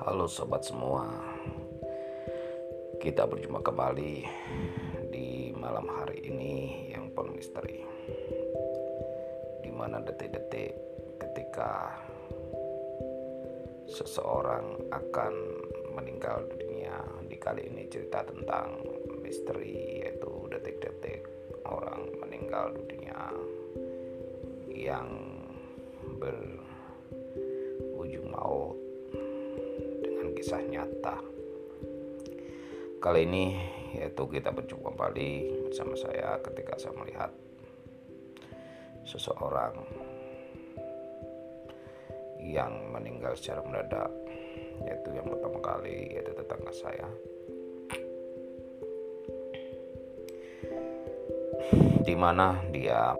Halo sobat semua. Kita berjumpa kembali di malam hari ini yang penuh misteri. Di mana detik-detik ketika seseorang akan meninggal dunia Di kali ini cerita tentang misteri yaitu detik-detik orang meninggal dunia yang berujung maut kisah nyata. Kali ini yaitu kita berjumpa kembali bersama saya ketika saya melihat seseorang yang meninggal secara mendadak yaitu yang pertama kali yaitu tetangga saya di mana dia